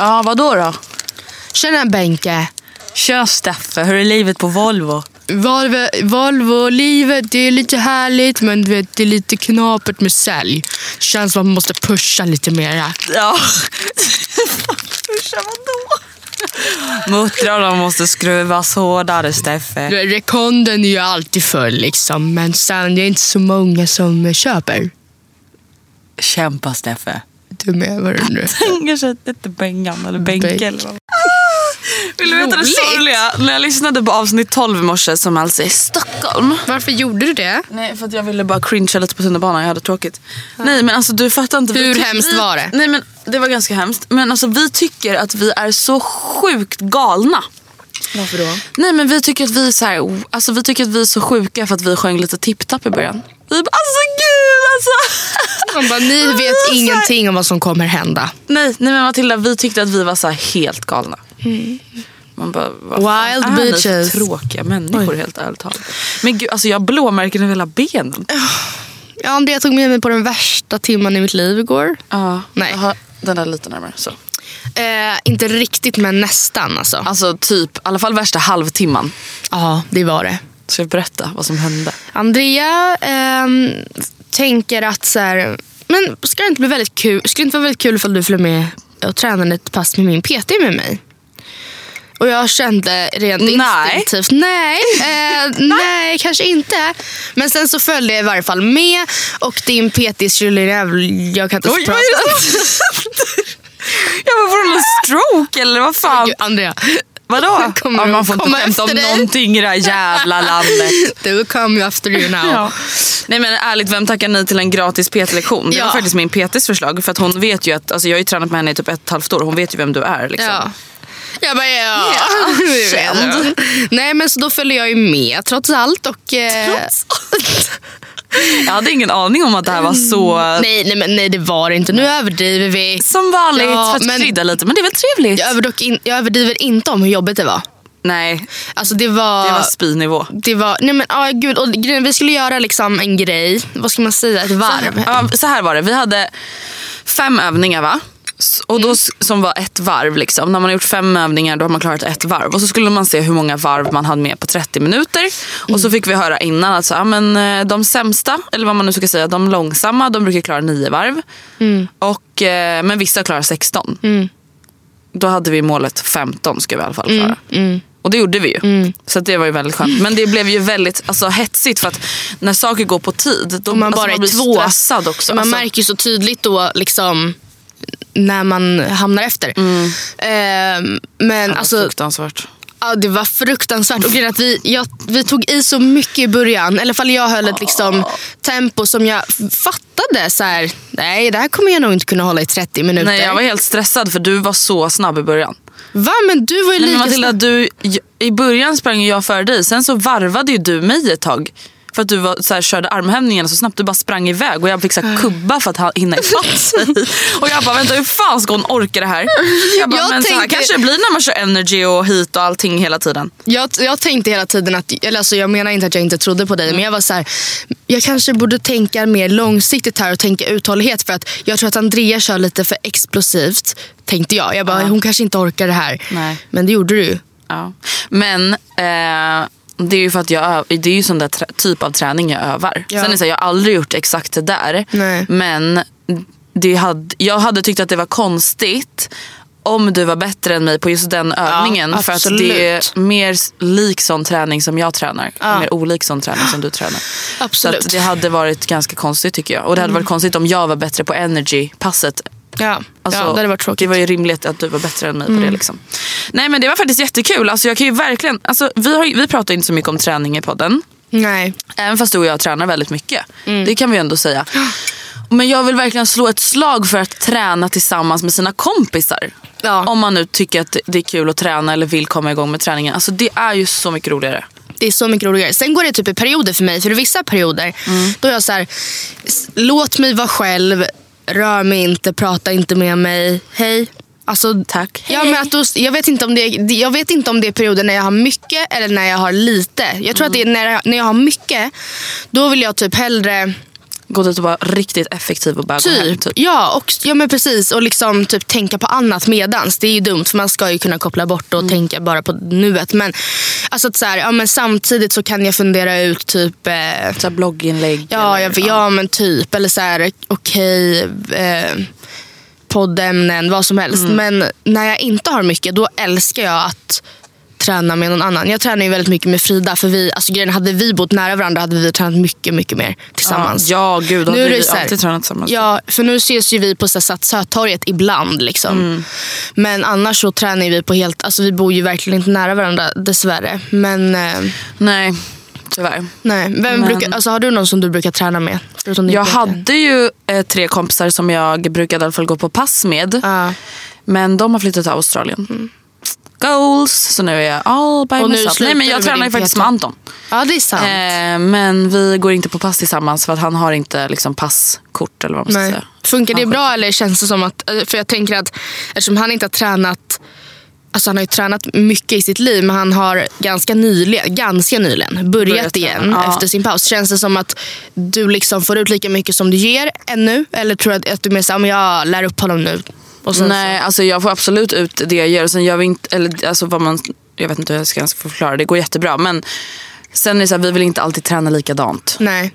Ja, vad då då? Tjena Benke. Tja Steffe, hur är livet på Volvo? Volvo, Volvo, livet det är lite härligt men du vet, det är lite knapert med sälj. Det känns som att man måste pusha lite mera. Ja. Pusha vadå? Muttrarna måste skruvas hårdare Steffe. Du vet, Rekonden är ju alltid full liksom men sen det är inte så många som köper. Kämpa Steffe. Du med vad du nu? Kanske inte Bengan eller Benke eller vad. Vill du veta det sorgliga? När jag lyssnade på avsnitt 12 i morse som alltså är i Stockholm. Varför gjorde du det? Nej för att jag ville bara cringea lite på tunnelbanan, jag hade tråkigt. Nej men alltså du fattar inte. vi Hur tyck- hemskt vi- var det? Nej men det var ganska hemskt. Men alltså vi tycker att vi är så sjukt galna. Varför då? Nej men vi tycker att vi är så här, alltså vi tycker att vi är så sjuka för att vi sjöng lite tipptapp i början. Vi bara alltså gud alltså. Man bara, ni vet ingenting om vad som kommer hända. Nej, nej men Matilda vi tyckte att vi var så helt galna. Man bara, vad fan Wild är ni bitches. för tråkiga människor helt ärligt talat. Men gud alltså jag har blåmärken över hela benen. Ja, Andrea tog med mig på den värsta timman i mitt liv igår. Ja, Nej. jag har den där lite närmare. Så. Eh, inte riktigt men nästan alltså. Alltså typ, i alla fall värsta halvtimman. Ja, det var det. Ska jag berätta vad som hände? Andrea ehm, tänker att så här, men ska det inte bli väldigt kul, skulle det inte vara väldigt kul ifall du följer med och tränar ett pass med min PT med mig? Och jag kände rent Nej. instinktivt, nej, eh, nej, kanske inte. Men sen så följde jag i varje fall med och din PT skulle jag kan inte prata. Jag var får en stroke eller vad fan? Gud, Andrea, Vadå? Kommer ja, man får inte skämta om dig? någonting i det här jävla landet. du come you after you now. Ja. Nej men ärligt, vem tackar nej till en gratis PT-lektion? Det Ja. var faktiskt min PTs förslag. För att hon vet ju att, alltså jag har ju tränat med henne i typ ett och halvt år. Hon vet ju vem du är. Liksom. Ja. Jag bara ja. Du känd. Nej men så då följde jag ju med trots allt. Och, eh, Jag hade ingen aning om att det här var så... nej, nej, men, nej det var det inte. Nu överdriver vi. Som vanligt Ja, för att men- krydda lite. Men det är väl trevligt? Jag, överdock in, jag överdriver inte om hur jobbigt det var. Nej, Alltså det var... det var spynivå. det var nej men ah, gud, och vi skulle göra liksom en grej, vad ska man säga, ett varv. Ja, så här var det. Vi hade fem övningar va? Och då, som var ett varv. Liksom. När man har gjort fem övningar då har man klarat ett varv. Och så skulle man se hur många varv man hade med på 30 minuter. Och så fick vi höra innan att så, men, eh, de sämsta, eller vad man nu ska säga, de långsamma, de brukar klara nio varv. Och, eh, men vissa klarar 16. Då hade vi målet 15 ska vi i alla fall klara. Och det gjorde vi ju. Så att det var ju väldigt skönt. Men det blev ju väldigt alltså, hetsigt för att när saker går på tid då man alltså, bara man blir två. stressad också. Man Alltså, märker ju så tydligt då liksom när man hamnar efter. Ehm, men det var alltså, fruktansvärt. ja, det var fruktansvärt. Och att vi, jag, vi tog i så mycket i början. I alla fall jag höll ett liksom, tempo som jag fattade. Så här, nej, det här kommer jag nog inte kunna hålla i 30 minuter. Nej, jag var helt stressad för du var så snabb i början. Va? Men du var ju Nej, lika men Matilda, snabb. du, I början sprang jag före dig, sen så varvade ju du mig ett tag. För att du var, så här, körde armhävningarna så snabbt, du bara sprang iväg och jag fick så här, kubba för att hinna ifatt sig. Och jag bara, vänta hur fan ska hon orka det här? Jag bara, Jag men så här tänkte- kanske det blir när man kör energy och hit och allting hela tiden. Jag, jag tänkte hela tiden att, eller alltså jag menar inte att jag inte trodde på dig, Mm. men jag var så här, jag kanske borde tänka mer långsiktigt här och tänka uthållighet för att jag tror att Andrea kör lite för explosivt, tänkte jag. Jag bara, hon kanske inte orkar det här. Nej. Men det gjorde du. Ja. Men eh, det är ju för att jag det är ju sån där typ av träning jag övar. Ja. Sen är så här, jag har aldrig gjort exakt det där. Nej. Men det hade, jag hade tyckt att det var konstigt om du var bättre än mig på just den övningen. för att det är mer lik sån träning som jag tränar. Ja. Mer olik sån träning som du tränar. Absolut. Så det hade varit ganska konstigt tycker jag. Och det hade varit konstigt om jag var bättre på energy-passet Ja, Alltså, ja det hade varit tråkigt. Det var ju rimligt att du var bättre än mig på det. Liksom. Nej men det var faktiskt jättekul. Alltså, jag kan ju verkligen, alltså, vi, har, vi pratar inte så mycket om träning i podden. Nej. Även fast du och jag tränar väldigt mycket. Det kan vi ändå säga. Men jag vill verkligen slå ett slag för att träna tillsammans med sina kompisar. Ja. Om man nu tycker att det är kul att träna eller vill komma igång med träningen. Alltså, det är ju så mycket roligare. Det är så mycket roligare. Sen går det typ i perioder för mig. För vissa perioder, då är jag så här, låt mig vara själv, rör mig inte, prata inte med mig. Hej. Alltså, Tack. Ja, men att då, jag, vet inte om det, är- jag vet inte om det är perioder när jag har mycket eller när jag har lite. Jag tror att det är när jag, när jag har mycket, då vill jag typ hellre Gå dit och vara riktigt effektiv och bara gå hem. Typ. Typ. Ja, och, ja men precis. Och liksom typ tänka på annat medans. Det är ju dumt för man ska ju kunna koppla bort och tänka bara på nuet. Men, alltså att så här, ja, men samtidigt så kan jag fundera ut typ eh, Så blogginlägg. Ja, eller- jag, ja men typ. Eller så här, okej, eh, poddämnen, vad som helst. Men när jag inte har mycket, då älskar jag att träna med någon annan. Jag tränar ju väldigt mycket med Frida. För vi, alltså grejen, hade vi bott nära varandra hade vi tränat mycket, mycket mer tillsammans. Ja, gud. Då Nu hade vi här- alltid tränat tillsammans. Ja, för nu ses ju vi på Hötorget ibland. Liksom. Mm. Men annars så tränar vi på helt... Alltså vi bor ju verkligen inte nära varandra dessvärre. Men eh, Nej, tyvärr. nej. Vem Men- brukar, alltså, har du någon som du brukar träna med? Jag hade ju eh, tre kompisar som jag brukade i alla fall gå på pass med. Ja. Men de har flyttat till Australien. Goals! Så nu är jag all by Och myself. Nej, men jag tränar ju faktiskt med Anton. ja, det är sant. Eh, men vi går inte på pass tillsammans för att han har inte liksom, passkort eller vad man ska Nej. säga. Funkar det bra eller känns det som att... eh, För jag tänker att eftersom han inte har tränat... Alltså han har ju tränat mycket i sitt liv men han har ganska nyligen, ganska nyligen börjat, Börjat igen ja. efter sin paus. Känns det som att du liksom får ut lika mycket som du ger ännu? Eller tror du att, att du mer såhär, jag lär upp honom nu? Och sen Nej, alltså jag får absolut ut det jag gör. Och sen gör vi inte, eller, alltså vad man, jag vet inte hur jag ska förklara. Det går jättebra. Men sen är det så här, vi vill inte alltid träna likadant. Nej.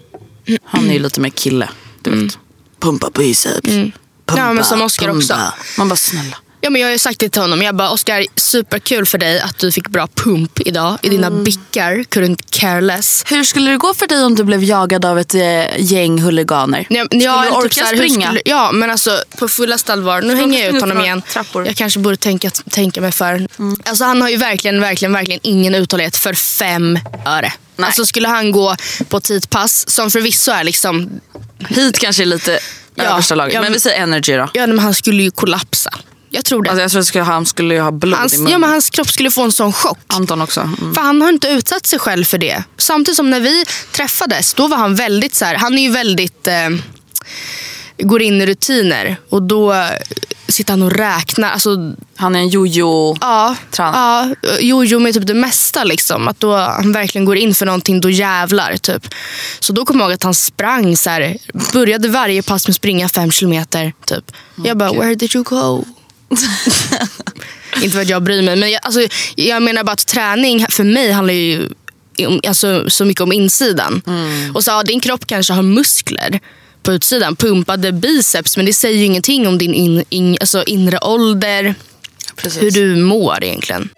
Han är ju lite mer kille. Du vet. Pumpa biceps. Pumpa, Mm. Ja, men som Oscar pumpa. också. Man bara snälla. Ja, men jag har ju sagt det till honom. Jag bara, Oskar, superkul för dig att du fick bra pump idag i dina bickar. Couldn't care less. Hur skulle det gå för dig om du blev jagad av ett eh, gäng huliganer? Ja, skulle ja, du orka här, springa? Skulle, ja, men alltså på fullaste allvar. Nu hänger jag ut honom igen. trappor? Jag kanske borde tänka, tänka mig för. Alltså, han har ju verkligen, verkligen, verkligen ingen uthållighet för fem öre. Nej. Alltså skulle han gå på ett tidpass, som förvisso är liksom... Hit kanske är lite Ja, översta laget. ja, men men- vi säger energy då. Ja, men han skulle ju kollapsa. Jag tror det. Alltså jag tror att skulle, han skulle ha blod hans, i munnen. ja, men hans kropp skulle få en sån chock. Anton också. Mm. För han har inte utsatt sig själv för det. Samtidigt som när vi träffades, då var han väldigt så här, han är ju väldigt, eh, går in i rutiner. Och då eh, sitter han och räknar. Alltså, Han är en jojo. ja, ja, jojo med typ det mesta. Liksom. Att då han verkligen går in för någonting, då jävlar. Typ. Så då kommer jag ihåg att han sprang, så här, började varje pass med att springa fem kilometer. Typ. Jag bara, where did you go? Inte för att jag bryr mig, men jag, alltså, jag menar bara att träning för mig handlar ju om, alltså, så mycket om insidan. Och så, ja, Din kropp kanske har muskler på utsidan, pumpade biceps, men det säger ju ingenting om din in, in, alltså, inre ålder, Precis. hur du mår egentligen.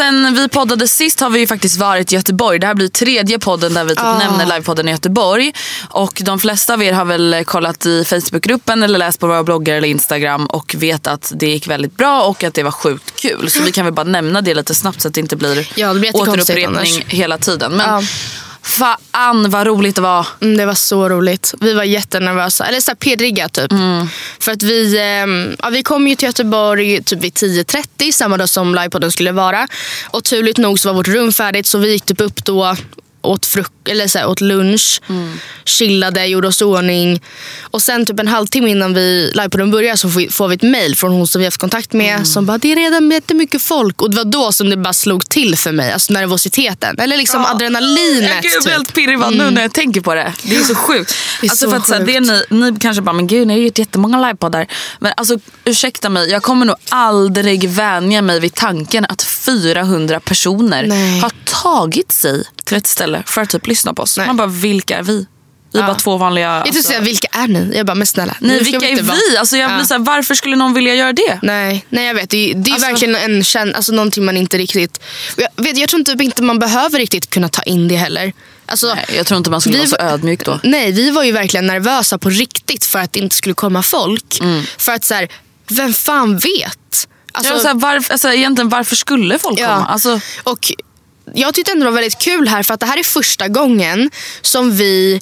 Sen vi poddade sist har vi ju faktiskt varit i Göteborg. Det här blir tredje podden där vi typ nämner livepodden i Göteborg. Och de flesta av er har väl kollat i Facebookgruppen eller läst på våra bloggar eller Instagram och vet att det gick väldigt bra och att det var sjukt kul. Så vi kan väl bara nämna det lite snabbt så att det inte blir Ja, det blir återupprepning hela tiden. Men Ja. Fan vad roligt det var. Mm, det var så roligt. Vi var jättenervösa. Eller så här pedriga typ. För att vi, ehm, ja, vi kom ju till Göteborg typ vid 10.30 samma dag som livepodden skulle vara. Och turligt nog så var vårt rum färdigt så vi gick typ upp då åt, fruk- eller så här, åt lunch, chillade, gjorde oss i ordning. Och sen typ en halvtimme innan vi livepodden börjar så får vi, får vi ett mail från hon som vi har haft kontakt med som bara det är redan jättemycket folk. Och det var då som det bara slog till för mig, alltså nervositeten. Eller liksom adrenalinet. Jag blir typ. helt pirrig bara nu när jag tänker på det. Det är så sjukt. Det är alltså så för att, så här, sjukt. det är ni, ni kanske bara, men gud ni har gjort jättemånga livepoddar. Men alltså ursäkta mig, jag kommer nog aldrig vänja mig vid tanken att 400 personer Nej. har tagit sig till ett ställe för att typ lyssna på oss. Nej. Man bara, vilka är vi? Vi är Ja. bara två vanliga... Jag tänkte Alltså, säga, vilka är ni? Jag bara, men snälla. nej, vilka är vara- vi? Alltså, jag blir Ja. så här, varför skulle någon vilja göra det? Nej, nej jag vet. Det, är- det är Alltså- verkligen en känn, alltså, någonting man inte riktigt... Jag, vet, jag tror typ inte man behöver riktigt kunna ta in det heller. Alltså, Nej, jag tror inte man skulle vi vara så ödmjuk då. Nej, vi var ju verkligen nervösa på riktigt för att det inte skulle komma folk. Mm. För att så här, vem fan vet? Alltså, ja, så här, varför, alltså, egentligen, varför skulle folk Ja. komma? Alltså, Och jag tyckte ändå det var väldigt kul här för att det här är första gången som vi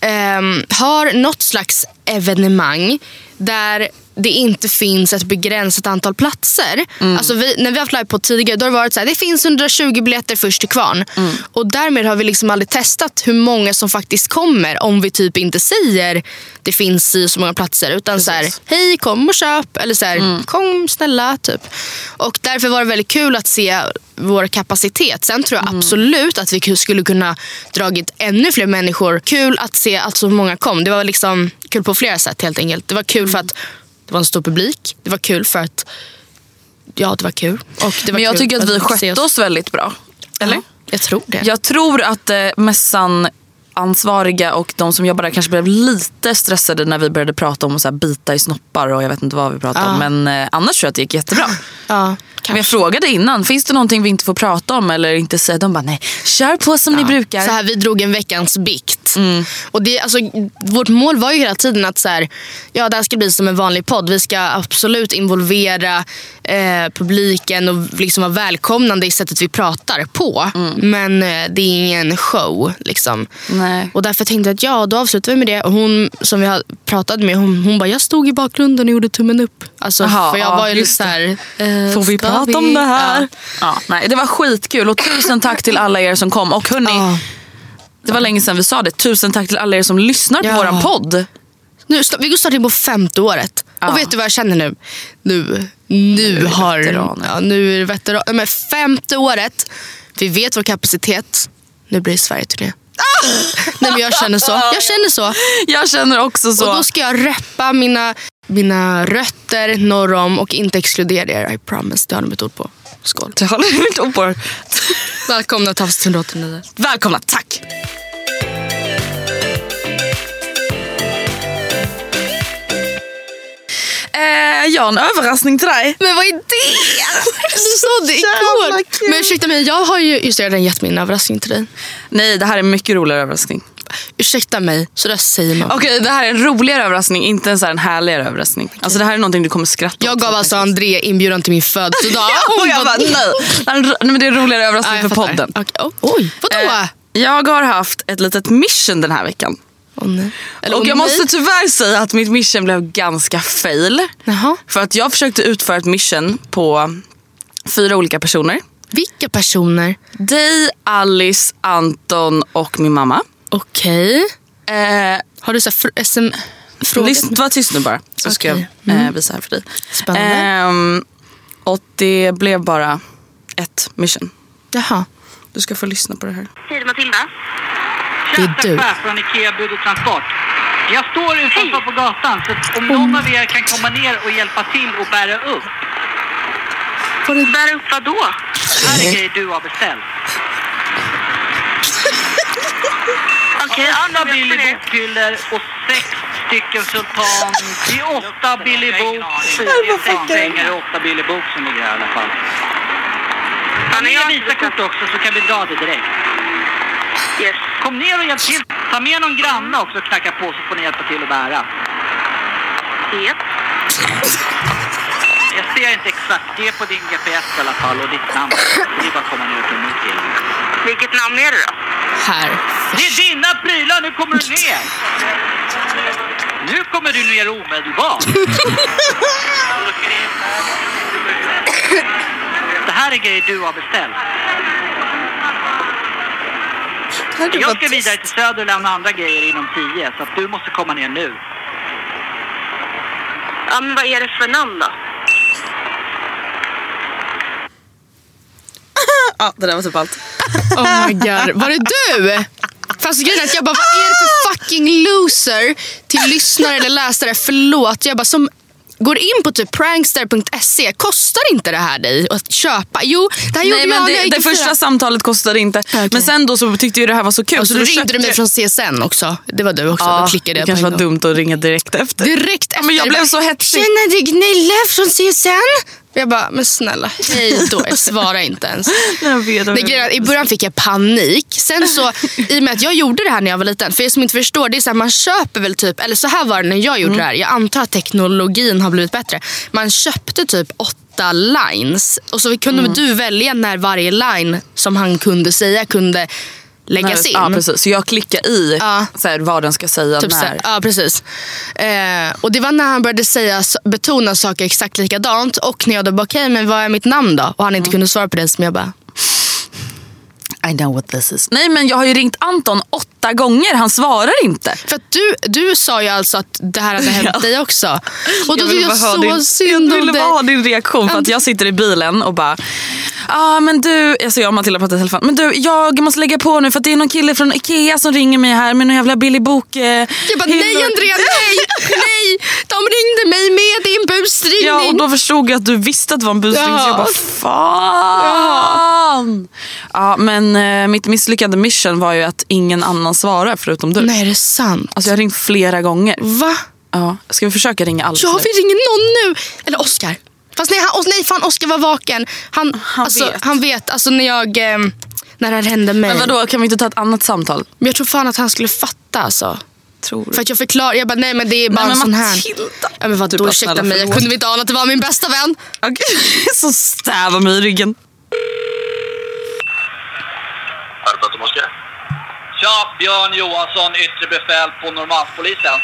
eh, har något slags evenemang där det inte finns ett begränsat antal platser. Alltså vi, när vi har haft live på tidigare då har det varit så här, det finns 120 biljetter först till kvarn. Och därmed har vi liksom aldrig testat hur många som faktiskt kommer om vi typ inte säger det finns i så många platser. Utan så här, hej kom och köp. Eller så här, kom snälla. Typ. Och därför var det väldigt kul att se vår kapacitet. Sen tror jag absolut att vi skulle kunna dragit ännu fler människor. Kul att se att så många kom. Det var liksom kul på flera sätt helt enkelt. Det var kul för att det var en stor publik. Det var kul för att ja, det var kul. Och det var men jag kul tycker att vi skötte oss väldigt bra. Eller? Ja, jag tror det. Jag tror att eh, mässan ansvariga och de som jobbar där kanske blev lite stressade när vi började prata om att bita i snoppar och jag vet inte vad vi pratade om. Men eh, annars tror jag att det gick jättebra. ja, Men jag frågade innan, finns det någonting vi inte får prata om eller inte säga? De bara, nej, kör på som ni brukar. Så här, vi drog en veckans bikt. Mm. Och det, alltså, vårt mål var ju hela tiden att så här, ja, det här ska bli som en vanlig podd. Vi ska absolut involvera eh, publiken och liksom vara välkomnande i sättet vi pratar på. Men eh, det är ingen show. Liksom. Mm. Nej. Och därför tänkte jag att ja, då avslutar vi med det. Och hon som vi har pratat med, hon, hon bara, jag stod i bakgrunden och gjorde tummen upp. Alltså, Aha, för jag ja, var ju lite just så här, eh, Får vi prata vi? om det här? Ja. Ja. nej, det var skitkul och tusen tack till alla er som kom. Och hörni, Ja. det var länge sedan vi sa det. Tusen tack till alla er som lyssnar på våran podd. Nu, vi går snart in på femte året. Och vet du vad jag känner nu? Nu, nu, har... Ja, nu är det veteran. Men femte året. Vi vet vår kapacitet. Nu blir det Sverige-turné. Ah! Nej, men jag känner så. Jag känner så. Jag känner också så. Och då ska jag reppa mina, mina rötter norr om och inte exkludera er. I promise. Det har ni mitt ord på. Skål. Jag håller mitt ord på. Välkomna till avsnitt 189. Välkomna, tack. Eh, jag har en överraskning till dig. Men vad är det? Du sa det igår. Men ursäkta mig, jag har ju just redan gett min överraskning till dig. Nej, det här är en mycket roligare överraskning. Ursäkta mig, så där säger man. Okej, det här är en roligare överraskning, inte en, så här, en härligare överraskning. Alltså det här är någonting du kommer skratta Jag åt. gav alltså André inbjudan till min födelsedag. och jag bara, nej. nej. men det är en roligare Ja, överraskning jag för fattar. podden. Okej, oh, Oj, vadå? Eh, jag har haft ett litet mission den här veckan. Nej. Eller, Och jag nej. måste tyvärr säga att mitt mission blev ganska fail. Jaha. För att jag försökte utföra ett mission på fyra olika personer. Vilka personer? Dig, Alice, Anton och min mamma. Okej. Eh, Har du så här fr- SM frågor? Lyssna, var tyst nu bara så ska Okej. jag Mm. eh, visa här för dig. Spännande. Ehm, och det blev bara ett mission. Jaha. Du ska få lyssna på det här. Hej, det Matilda. Det är du. Från Ikea Bud och Transport. Jag står utanför på gatan så om någon av er kan komma ner och hjälpa till och bära upp. Får du Bära upp vad då? Här är grejer du har beställt. Okej, åtta Billy bokhyllor och sex stycken Sultan. Det är åtta Billy Bok, fyra sex pengar och åtta Billy Bok som ligger här i alla fall. Har ni Visakort också så kan vi dra det direkt. Yes. Kom ner och hjälp till. Ta med någon granne också och knacka på så får ni hjälpa till att bära. Yep. Jag ser inte exakt. Det är på din GPS i alla fall och ditt namn. Det är bara att komma ner och ta emot. Vilket namn är det då? Här? Det är dina prylar, nu kommer du ner! Nu kommer du ner omedelbart. Det här är grejer du har beställt. Jag ska vidare till Söder och lämna andra grejer inom 10 så att du måste komma ner nu. Ja, men vad är det för namn då? Ja, det där var typ allt. Oh my god. Var det du? Fast grejen är att jag bara, vad är det för fucking loser till lyssnare eller läsare? Förlåt. Jag bara, som går in på typ prankster.se. Kostar inte det här dig att köpa? Jo, det här gjorde Nej, men jag det, jag det första samtalet kostade inte. Okej. Men sen då så tyckte jag det här var så kul. Och så då då ringde du mig från CSN också. Det var du också. Ja, då klickade det kanske var dumt att ringa direkt efter. Direkt efter. men jag blev så hetsig. Tjena, det är Gnilla från CSN. Jag bara, men snälla, hej då. Jag svarar inte ens. Jag vet, jag I början fick jag panik. Sen så, i och med att jag gjorde det här när jag var liten. För er som inte förstår, det är så här, man köper väl typ, eller så här var det när jag gjorde det här. Jag antar att teknologin har blivit bättre. Man köpte typ åtta lines. Och så kunde du välja när varje line som han kunde säga kunde läggas in. Ja, precis. Så jag klickar i Ja. så här, vad den ska säga Typ så när. här, ja, precis. Eh, och det var när han började säga, betona saker exakt likadant. Och när jag då bara, okej men vad är mitt namn då? Och han inte kunde svara på det som jag bara, I know what this is. Nej men jag har ju ringt Anton åtta gånger, han svarar inte. För du, du sa ju alltså att det här hade hänt Ja. dig också. Och då Jag ville jag bara ha så din- synd Jag ville bara ha din reaktion för att jag sitter i bilen och bara Ja ah, men du, alltså jag och Matilda pratar i telefon. Men du jag måste lägga på nu för att det är någon kille från Ikea som ringer mig här med någon jävla billig bok. Eh, Jag bara, nej hyllor." Andrea, nej, nej. De ringde mig med din busringning. Ja och då förstod jag att du visste att det var en busring så Ja. jag bara fan. Ja men eh, mitt misslyckade mission var ju att ingen annan svarar förutom du. Nej, är det sant? Alltså jag har ringt flera gånger. Va? Ja, ska vi försöka ringa Alice Ja, nu? vi ringer någon nu. Eller Oscar. Fast nej, han, nej fan Oscar var vaken. Han, Han alltså, vet. Han vet. Alltså när jag... Eh, när det här hände mig. Men vadå, kan vi inte ta ett annat samtal? Men jag tror fan att han skulle fatta alltså. Tror du? För att jag förklarar, jag bara nej men det är bara Nej, en men sån här. Matilda. Ja men vadå Du ursäkta mig, jag kunde inte ana att det var min bästa vän. Okej, så stävar mig i ryggen. Tja, Björn Johansson, yttre befäl på Norrmalmspolisen.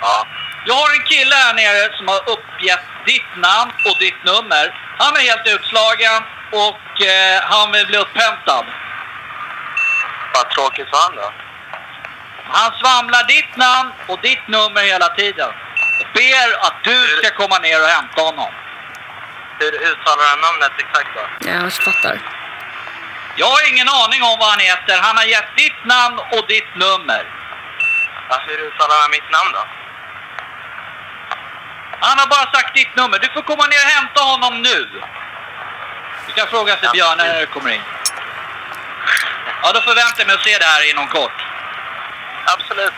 Ja. Jag har en kille här nere som har uppgett ditt namn och ditt nummer. Han är helt utslagen och eh, han vill bli upphämtad. Vad tråkigt för han då. Han svamlar ditt namn och ditt nummer hela tiden. Och ber att du ska komma ner och hämta honom. Hur uttalar han namnet exakt då? Ja, jag fattar. Jag har ingen aning om vad han heter. Han har gett ditt namn och ditt nummer. Hur uttalar han mitt namn då? Han har bara sagt ditt nummer. Du får komma ner och hämta honom nu. Du kan fråga efter Björn när du kommer in. Ja, då förväntar jag mig att se det här inom kort. Absolut.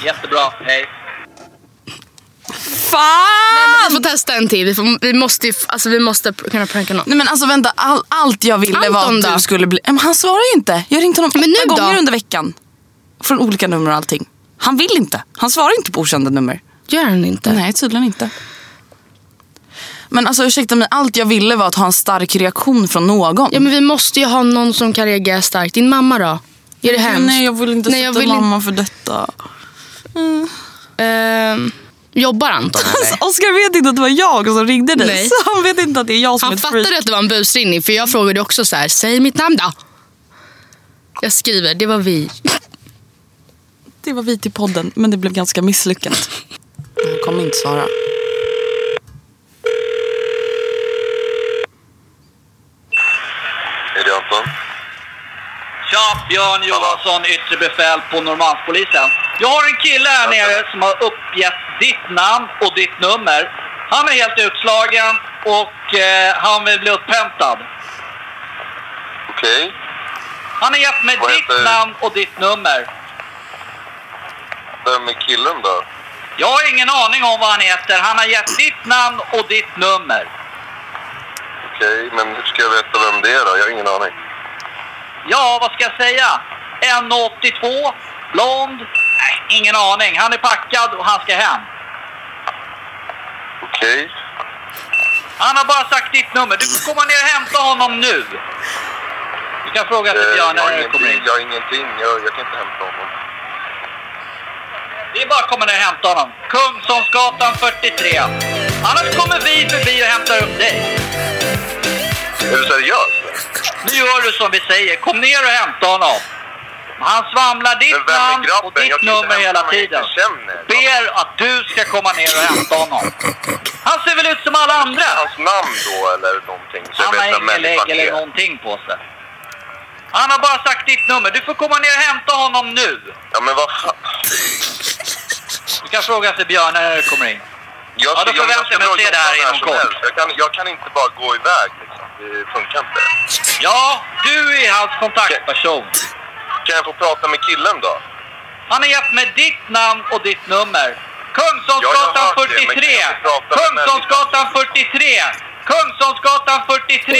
Jättebra. Hej. Fan! Vi får testa en till. Vi, får, vi, måste, alltså, vi måste kunna pranka någon. Nej men alltså vänta, all, allt jag ville var att då? du skulle bli... Men han svarar ju inte. Jag har ringt honom Men åtta nu då? gånger under veckan. Från olika nummer och allting. Han vill inte. Han svarar inte på okända nummer. Gör han inte? Nej, tydligen inte. Men alltså ursäkta mig, allt jag ville var att ha en stark reaktion från någon. Ja men vi måste ju ha någon som kan reagera starkt. Din mamma då? Är det hemskt? Nej, jag vill inte Nej, sätta vill mamma för detta. Ehm, jobbar Anton eller? Oskar vet inte att det var jag som ringde dig. Nej. Så han vet inte att det är jag som är Han ett freak. fattade att det var en busringning för jag frågade också så här, säg mitt namn då. Jag skriver, det var vi. Det var vi till podden, men det blev ganska misslyckat. Han kommer inte svara. Är det Anton? Tja, Björn Johansson, yttre befäl på Norrmalmspolisen. Jag har en kille här nere som har uppgett ditt namn och ditt nummer. Han är helt utslagen och eh, han vill bli upphämtad. Okej. Han har gett mig Vad ditt heter- namn och ditt nummer. Vem är killen då? Jag har ingen aning om vad han heter. Han har gett ditt namn och ditt nummer. Okej, men hur ska jag veta vem det är då? Jag har ingen aning. Ja, vad ska jag säga? 1,82, blond. Nej, ingen aning. Han är packad och han ska hem. Okej. Han har bara sagt ditt nummer. Du får komma ner och hämta honom nu. Du kan fråga efter Eh, Björn när du kommer in. jag har ingenting. Jag, jag kan inte hämta honom. Det är bara att komma ner och hämta honom. Kungsholmsgatan 43. Annars kommer vi förbi och hämtar upp dig. Är du seriös? Nu gör du som vi säger. Kom ner och hämta honom. Han svamlar ditt namn och ditt nummer hela tiden. Ber att du ska komma ner och hämta honom. Han ser väl ut som alla andra? Hans namn då eller någonting? Han har ingen lägg eller någonting på sig. Han har bara sagt ditt nummer. Du får komma ner och hämta honom nu. Ja men vad fan. Du kan fråga efter Björn när du kommer in. Jag, Ja, då jag- förväntar jag mig att se det här inom kort. Jag kan, jag kan inte bara gå iväg liksom. Det funkar inte. Ja, du är hans kontaktperson. Kan jag få prata med killen då? Han har gett mig ditt namn och ditt nummer. Ja, Kungsholmsgatan men 43. kan jag få prata med Kungsholmsgatan 43. Kungsholmsgatan 43.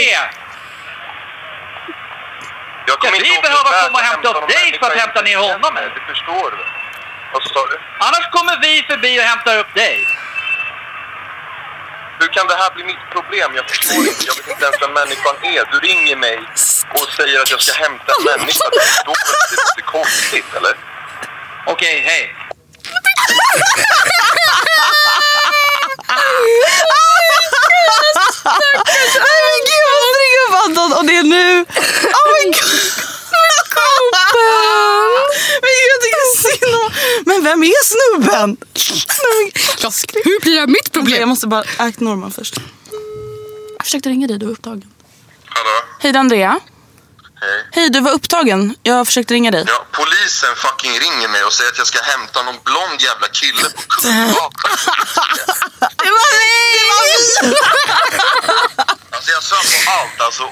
Jag kommer vi inte åka behöva komma och hämta upp dig för att hämta ner honom? Det förstår du. Vad sa du? Annars kommer vi förbi och hämtar upp dig. Hur kan det här bli mitt problem? Jag förstår inte. Jag vet inte ens vem människan är. Du ringer mig och säger att jag ska hämta en människa. Väl att det är lite konstigt, eller? Okej, hej. Nej men gud jag måste ringa upp Anton och det är nu. Oh my god. Men gud jag tycker synd om Men vem är snubben? Hur blir det här mitt Problem. problem? Jag måste bara act normal först. Jag försökte ringa dig, du var upptagen. Hallå? Hej det är Andrea. Hej. Hej, du var upptagen. Jag försökte ringa dig. Ja, polisen fucking ringer mig och säger att jag ska hämta någon blond jävla kille på Kungsgatan. Det var vi! Alltså jag sa på allt, alltså.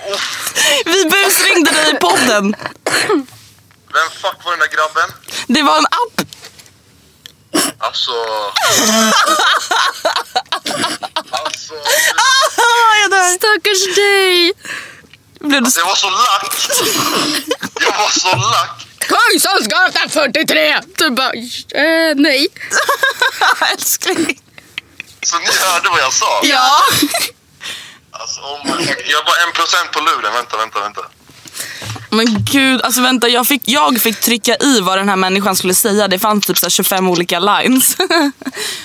Vi busringde dig i podden. Vem fuck var den där grabben? Det var en app. Alltså... Alltså... Ah, jag dör. Stackars dig. Blev du Alltså jag var så lack. Jag var så lack. Kungsholmsgatan 43. Du bara, eh, nej. älskling? Så ni hörde vad jag sa? Ja. Alltså, oh my. Jag var en procent på luren. Vänta, vänta, vänta. Men gud, alltså vänta. Jag fick, jag fick trycka i vad den här människan skulle säga. Det fanns typ så här 25 olika lines.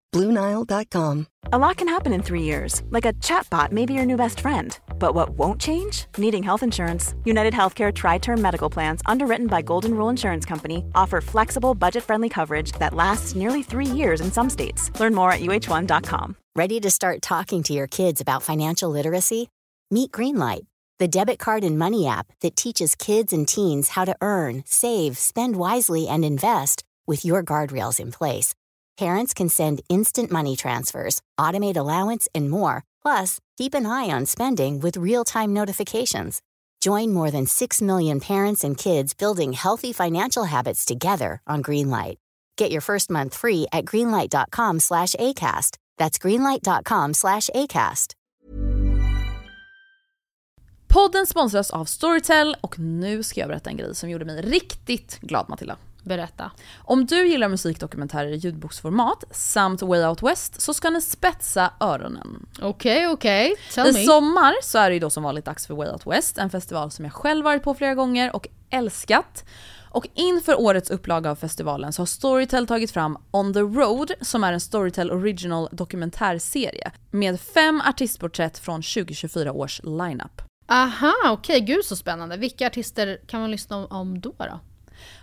BlueNile.com. A lot can happen in three years, like a chatbot may be your new best friend. But what won't change? Needing health insurance. United Healthcare Tri Term Medical Plans, underwritten by Golden Rule Insurance Company, offer flexible, budget friendly coverage that lasts nearly three years in some states. Learn more at uh1.com. Ready to start talking to your kids about financial literacy? Meet Greenlight, the debit card and money app that teaches kids and teens how to earn, save, spend wisely, and invest with your guardrails in place. Parents can send instant money transfers, automate allowance, and more. Plus, keep an eye on spending with real time notifications. Join more than 6 million parents and kids building healthy financial habits together on Greenlight. Get your first month free at greenlight.com slash ACAST. That's greenlight.com slash ACAST. Podden sponsras av Storytel och nu ska jag berätta en grej som gjorde mig riktigt glad Matilda. Berätta. Om du gillar musikdokumentärer i ljudboksformat samt Way Out West så ska ni spetsa öronen. Okej, okej. Tell I me. sommar så är det ju då som vanligt dags för Way Out West, en festival som jag själv varit på flera gånger och älskat. Och inför årets upplaga av festivalen så har Storytel tagit fram On the Road som är en Storytel Original dokumentärserie med fem artistporträtt från 2024 års lineup. Aha, okej. Gud så spännande. Vilka artister kan man lyssna om, om då? då?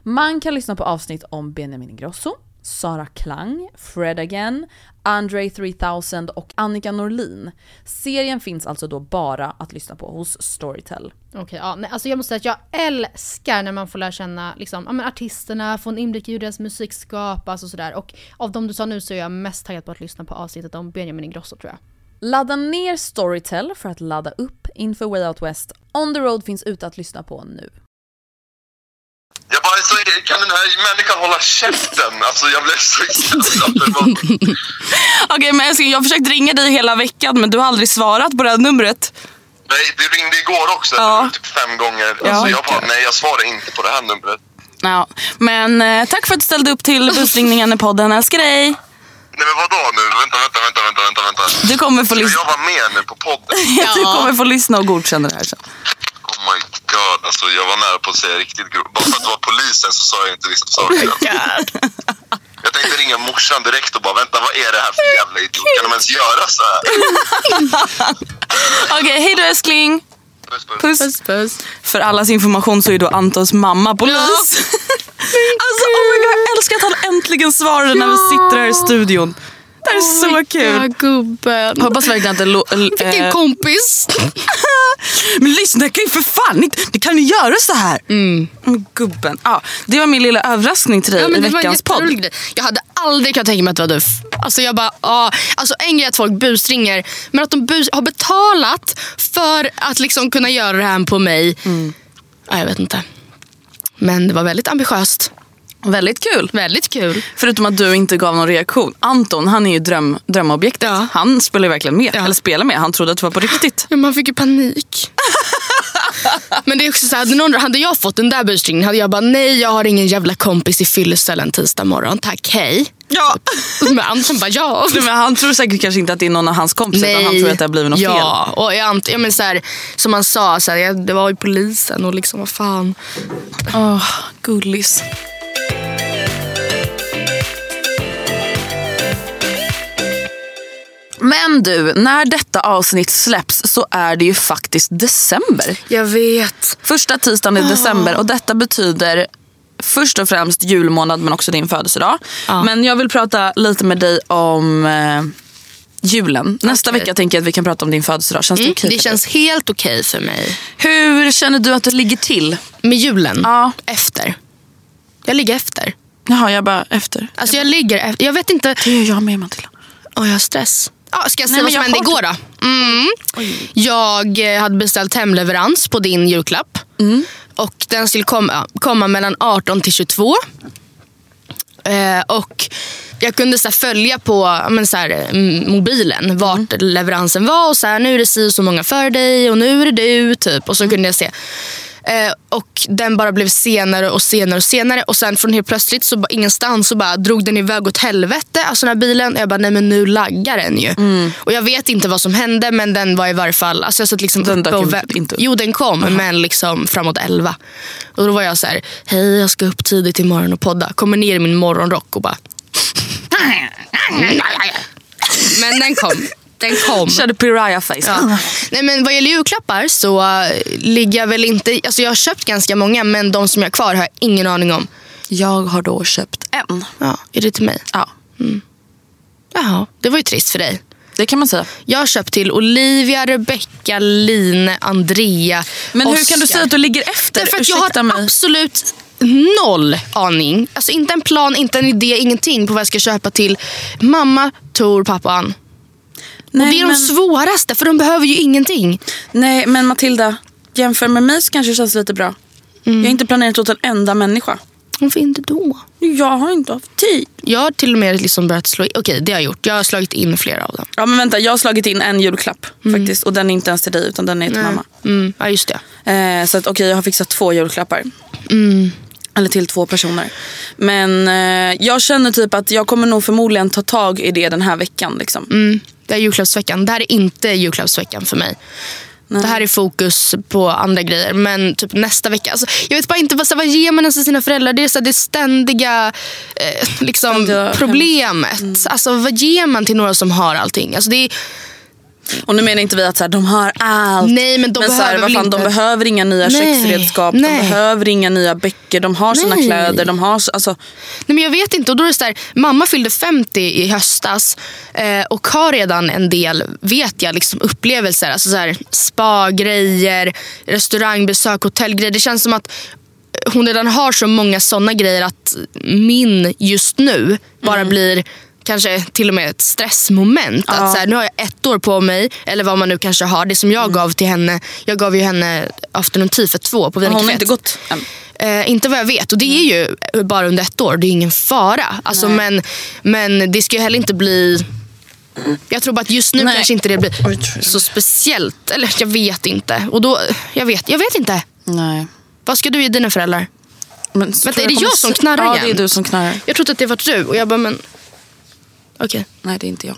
Man kan lyssna på avsnitt om Benjamin Ingrosso, Sara Klang, Fred Again, Andre 3000 och Annika Norlin. Serien finns alltså då bara att lyssna på hos Storytel. Okej, ja, nej, alltså jag måste säga att jag älskar när man får lära känna liksom, ja, men artisterna, få en inblick i hur deras musik skapas och sådär. Och av de du sa nu så är jag mest taggad på att lyssna på avsnittet om Benjamin Ingrosso tror jag. Ladda ner Storytel för att ladda upp inför Way Out West. On the Road finns ute att lyssna på nu. Jag bara, så, kan den här människan hålla käften? Alltså jag blev så jävla förbannad. Okej men älskling, jag har försökt ringa dig hela veckan men du har aldrig svarat på det här numret. Nej, det ringde igår också, Ja. typ fem gånger. Ja. Alltså jag bara, nej jag svarar inte på det här numret. Ja, men eh, tack för att du ställde upp till busringningen i podden. Älskar dig. Nej men vadå nu? Vänta, vänta, vänta, vänta, vänta. vänta. Du kommer få Ska lyssna. jag vara med nu på podden? Du kommer få lyssna och godkänna det här sen. Oh god, alltså jag var nära på att säga riktigt grovt. Bara för att det var polisen så sa jag inte vissa saker. Jag tänkte ringa morsan direkt och bara, vänta vad är det här för jävla idiot? Kan de ens göra så här? Okej, hej då älskling. Puss, puss. Puss. Puss puss. För allas information så är då Antons mamma polis. alltså oh my god, jag älskar att han äntligen svarade när vi sitter här i studion. Det här är så kul. Ja, gubben. Hoppas verkligen att det... lo- l- Fick en eh, kompis. Men lyssna, kan ju för fan inte, det kan ju göra så här. Mm, Gubben. Ja, det var min lilla överraskning till dig Ja, men i det var en veckans podd. Jag hade aldrig kunnat tänka mig att det var du. Alltså jag bara, ah. alltså en grej är att folk busringer, men att de bus har betalat för att liksom kunna göra det här på mig. Ja, jag vet inte. Men det var väldigt ambitiöst. Väldigt kul. Väldigt kul. Förutom att du inte gav någon reaktion. Anton, han är ju dröm, drömobjektet. Han spelar ju verkligen med. Eller spelar med. Han trodde att det var på riktigt. Ja, man fick ju panik. Men det är också så här, hade, någon, hade jag fått den där busringningen hade jag bara nej jag har ingen jävla kompis i fyllecellen tisdag morgon. Tack hej. Ja. Men Anton bara ja. Nej, men han tror säkert kanske inte att det är någon av hans kompisar utan han tror att det har blivit något ja, fel. och jag ant- ja, men så här, som han sa, så här, det var ju polisen och liksom vad fan. Åh, gullis. Men du, när detta avsnitt släpps så är det ju faktiskt december. Jag vet. Första tisdagen i december och detta betyder först och främst julmånad men också din födelsedag. Men jag vill prata lite med dig om eh, julen. Nästa Okej. vecka tänker jag att vi kan prata om din födelsedag. Känns det Mm, okej det för känns helt okej för mig. dig? Hur känner du att det ligger till? Med julen? Ja. Efter. Jag ligger efter. Jaha, jag bara efter. Alltså jag ligger efter. Jag vet inte. Det gör jag med Matilda. Åh, jag har stress. Ja, ska jag Nej, säga men vad som jag hände igår då? Mm. Jag eh, hade beställt hemleverans på din julklapp. Mm. Och den skulle komma, komma mellan 18 till 22. Eh, och jag kunde så följa på men, så här, mm, mobilen vart leveransen var. och så här, Nu är det si och så många för dig och nu är det du. Typ. Och så kunde jag se. Eh, och den bara blev senare och senare och senare. Och sen från helt plötsligt, så bara, ingenstans, så bara drog den iväg åt helvete. Alltså den här bilen. Och jag bara, nej men nu laggar den ju. Och jag vet inte vad som hände men den var i varje fall... Alltså jag satt liksom Den uppe och inte- vä- inte upp. Jo den kom men liksom framåt 11. Och då var jag så här, hej jag ska upp tidigt imorgon och podda. Kommer ner i min morgonrock och bara... Men den kom. Den kom. Körde Piriah face. Ja. Nej, men vad gäller julklappar så uh, ligger jag väl inte... Alltså jag har köpt ganska många men de som jag har kvar har jag ingen aning om. Jag har då köpt en. Ja, är det till mig? Ja. Jaha, det var ju trist för dig. Det kan man säga. Jag har köpt till Olivia, Rebecca, Line, Andrea, Men hur Oscar. kan du säga att du ligger efter? Därför att jag har mig. absolut noll aning. Alltså inte en plan, inte en idé, ingenting på vad jag ska köpa till mamma, Tor, pappa och Nej, det är men- de svåraste för de behöver ju ingenting. Nej, men Matilda. jämför med mig så kanske det känns lite bra. Jag har inte planerat åt en enda människa. Varför inte då? Jag har inte haft tid. Jag har till och med liksom börjat slå in. Okej, det har jag gjort. Jag har slagit in flera av dem. Ja men vänta, jag har slagit in en julklapp faktiskt. Och den är inte ens till dig utan den är till mamma. Mm. Ja, just det. Eh, så att okej, jag har fixat två julklappar. Mm. Eller till två personer. Men eh, jag känner typ att jag kommer nog förmodligen ta tag i det den här veckan. Liksom. Mm. Det är julklappsveckan. Det här är inte julklappsveckan för mig. Det här är fokus på andra grejer. Men typ nästa vecka. Alltså, jag vet bara inte vad, vad ger man ens till sina föräldrar. Det är så, här, det ständiga eh, liksom, problemet. Alltså, vad ger man till några som har allting? Alltså, det är, Och nu menar inte vi att så här, de har allt. Nej, men de så här, behöver vad väl fan, inte- De behöver inga nya Nej, köksredskap. nej. De behöver inga nya böcker. De har sina Nej. kläder. De har, så- alltså, Nej, men jag vet inte. Och då är så där, mamma fyllde 50 i höstas eh, och har redan en del vet jag, liksom, upplevelser. Alltså så här, spa-grejer, restaurangbesök, hotellgrejer. Det känns som att hon redan har så många såna grejer att min just nu bara Mm. blir kanske till och med ett stressmoment. Att så här, nu har jag ett år på mig, eller vad man nu kanske har. Det som jag Mm. gav till henne, jag gav ju henne afternoon tea för två på hon har Wienercaféet. inte gått än. Eh, inte vad jag vet. Och det är ju bara under ett år. Det är ingen fara. Alltså, men, men det ska ju heller inte bli... Jag tror bara att just nu Nej. kanske inte det blir så speciellt. Eller jag vet inte. Och då, jag, vet, jag vet inte. Nej. Vad ska du ge dina föräldrar? Men, Vänta, är det kommer jag som knarrar Ja, igen? det är du som knarrar. Jag trodde att det var du. Och jag bara, men... Okej. Nej, det är inte jag.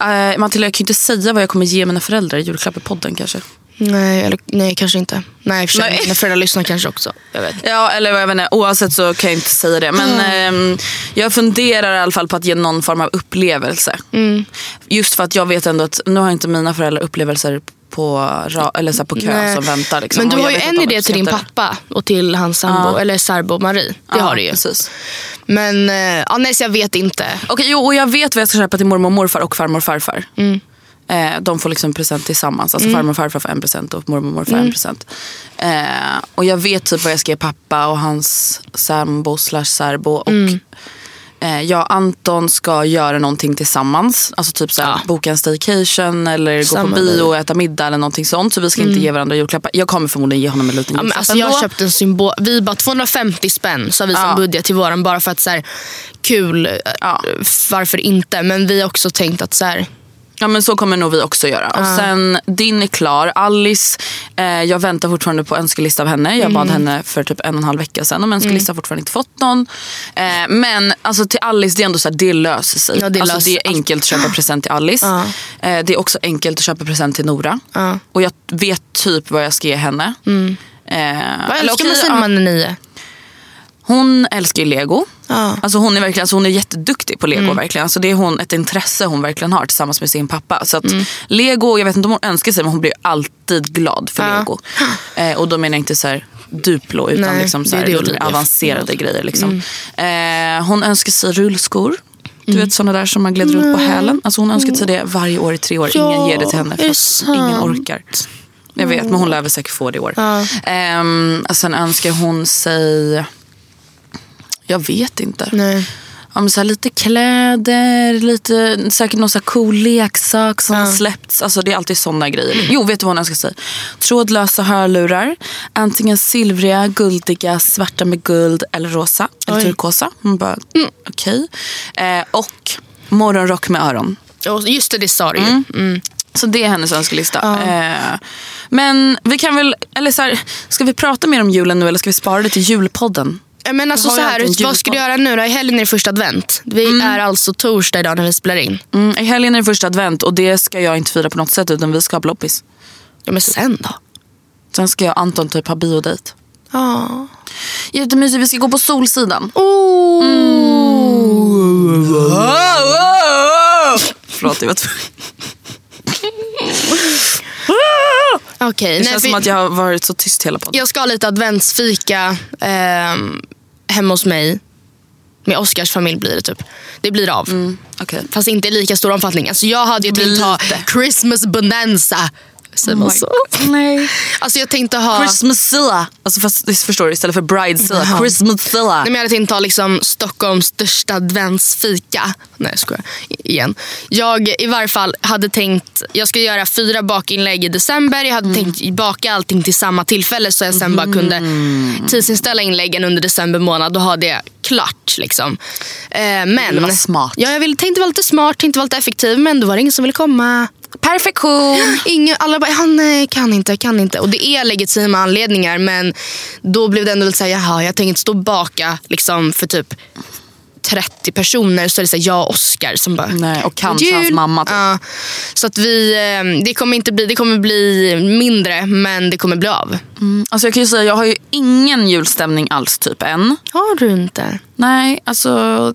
Uh, Matilda, jag kan ju inte säga vad jag kommer ge mina föräldrar i julklapp i podden kanske. Nej, eller, nej, kanske inte. Nej, för sig. Nej. Mina föräldrar lyssnar kanske också. Jag vet. Ja, eller vad jag vet inte. Oavsett så kan jag inte säga det. Men ehm, jag funderar i alla fall på att ge någon form av upplevelse. Mm. Just för att jag vet ändå att nu har inte mina föräldrar upplevelser på, eller så på kö Nej. som väntar. Liksom. Men du har ju en idé till din pappa och till hans sambo, Ja. eller särbo Marie. Det Ja, har du ju. Precis. Men eh, ja, nej, så jag vet inte. Okej, jo, och jag vet vad jag ska köpa till mormor och morfar och farmor och farfar. Mm. Eh, de får liksom present tillsammans. Alltså farmor och farfar får en present och mormor och morfar Mm. en present. Eh, och jag vet typ vad jag ska ge pappa och hans sambo slash särbo. Och Mm. Eh, jag och Anton ska göra någonting tillsammans. Alltså typ såhär, boka en staycation eller Samma gå på bio och äta middag eller någonting sånt. Så vi ska inte Mm. ge varandra julklappar. Jag kommer förmodligen ge honom en liten Ja, julklapp alltså, jag ändå. har köpt en symbol. Vi bara 250 spänn så har vi som Ja. budget till våran bara för att så här, kul, eh, varför inte? Men vi har också tänkt att så här, Ja men så kommer nog vi också göra. Och Ja. sen din är klar. Alice, eh, jag väntar fortfarande på önskelista av henne. Jag bad Mm. henne för typ en och en halv vecka sedan om önskelista. fortfarande inte fått någon. Eh, men alltså till Alice, det är ändå så här, det löser sig. Ja, det alltså, löser- det är enkelt att köpa present till Alice. Ja. Eh, det är också enkelt att köpa present till Nora. Ja. Och jag vet typ vad jag ska ge henne. Mm. Eh, vad älskar är nio? Hon älskar ju lego. Ja. Alltså hon är verkligen alltså hon är jätteduktig på lego. Mm. verkligen. Alltså det är hon, ett intresse hon verkligen har tillsammans med sin pappa. Så att Mm. lego, jag vet inte om hon önskar sig men hon blir alltid glad för Ja. lego. Eh, och då menar jag inte så här Duplo utan Nej, liksom så det är här, det mer avancerade Mm. grejer. Liksom. Eh, hon önskar sig rullskor. Du vet sådana där som man glider runt på hälen. Alltså hon önskar sig det varje år i tre år. Ja, Ingen ger det till henne det för ingen orkar. Jag vet men hon lär väl säkert få det i år. Ja. Ehm, sen önskar hon sig jag vet inte. Nej. Ja, men så lite kläder, lite, säkert någon så cool leksak som har släppts. Alltså, det är alltid sådana grejer. Jo, vet du vad hon önskar sig? Trådlösa hörlurar. Antingen silvriga, guldiga, svarta med guld eller rosa. Eller Oj. turkosa. Hon bara, mm, okej. Eh, och morgonrock med öron. Just det, det sa du ju. Mm. Så det är hennes önskelista. Eh, men vi kan väl, eller så här, ska vi prata mer om julen nu eller ska vi spara det till julpodden? Ja, Men alltså så här, vad ska du göra nu då? I helgen är det första advent. Vi är alltså torsdag idag när vi spelar in. Mm, I helgen är det första advent och det ska jag inte fira på något sätt utan vi ska ha loppis. Ja men sen då? Sen ska jag och Anton typ ha biodejt. Ja. Jättemysigt, vi ska gå på Solsidan. Oh. Förlåt, jag var. Okej, Det nej, känns för- som att jag har varit så tyst hela podden. Jag ska ha lite adventsfika ehm, hemma hos mig. Med Oscars familj blir det typ. Det blir av. Mm, okej. Fast inte i lika stor omfattning. Alltså jag hade ju tänkt ha lite. Christmas bonanza Säger man så? Nej. Alltså jag tänkte ha... Christmasilla. Alltså fast, förstår du, istället för bridezilla. Jaha. Christmasilla. Nej, men jag hade tänkt ha liksom Stockholms största adventsfika. Nej jag skojar. I- Igen. Jag i varje fall hade tänkt, jag ska göra fyra bakinlägg i december. Jag hade tänkt baka allting till samma tillfälle så jag sen bara kunde tidsinställa inläggen under december månad och ha det klart. Liksom. Eh, men, smart. Ja, jag ville, tänkte vara lite smart, tänkte vara lite effektiv men då var det ingen som ville komma. Perfektion. Ingen, alla bara, han nej, kan inte, kan inte. Och det är legitima anledningar men då blev det ändå lite såhär, jaha jag tänker inte stå och baka liksom, för typ 30 personer så är det såhär, jag och Oscar som bara Nej, och kanske hans mamma, typ. Ja, så att vi, eh, det kommer inte bli, det kommer bli mindre men det kommer bli av. Alltså jag kan säga, jag har ju ingen julstämning alls typ än. Har du inte? Nej, alltså...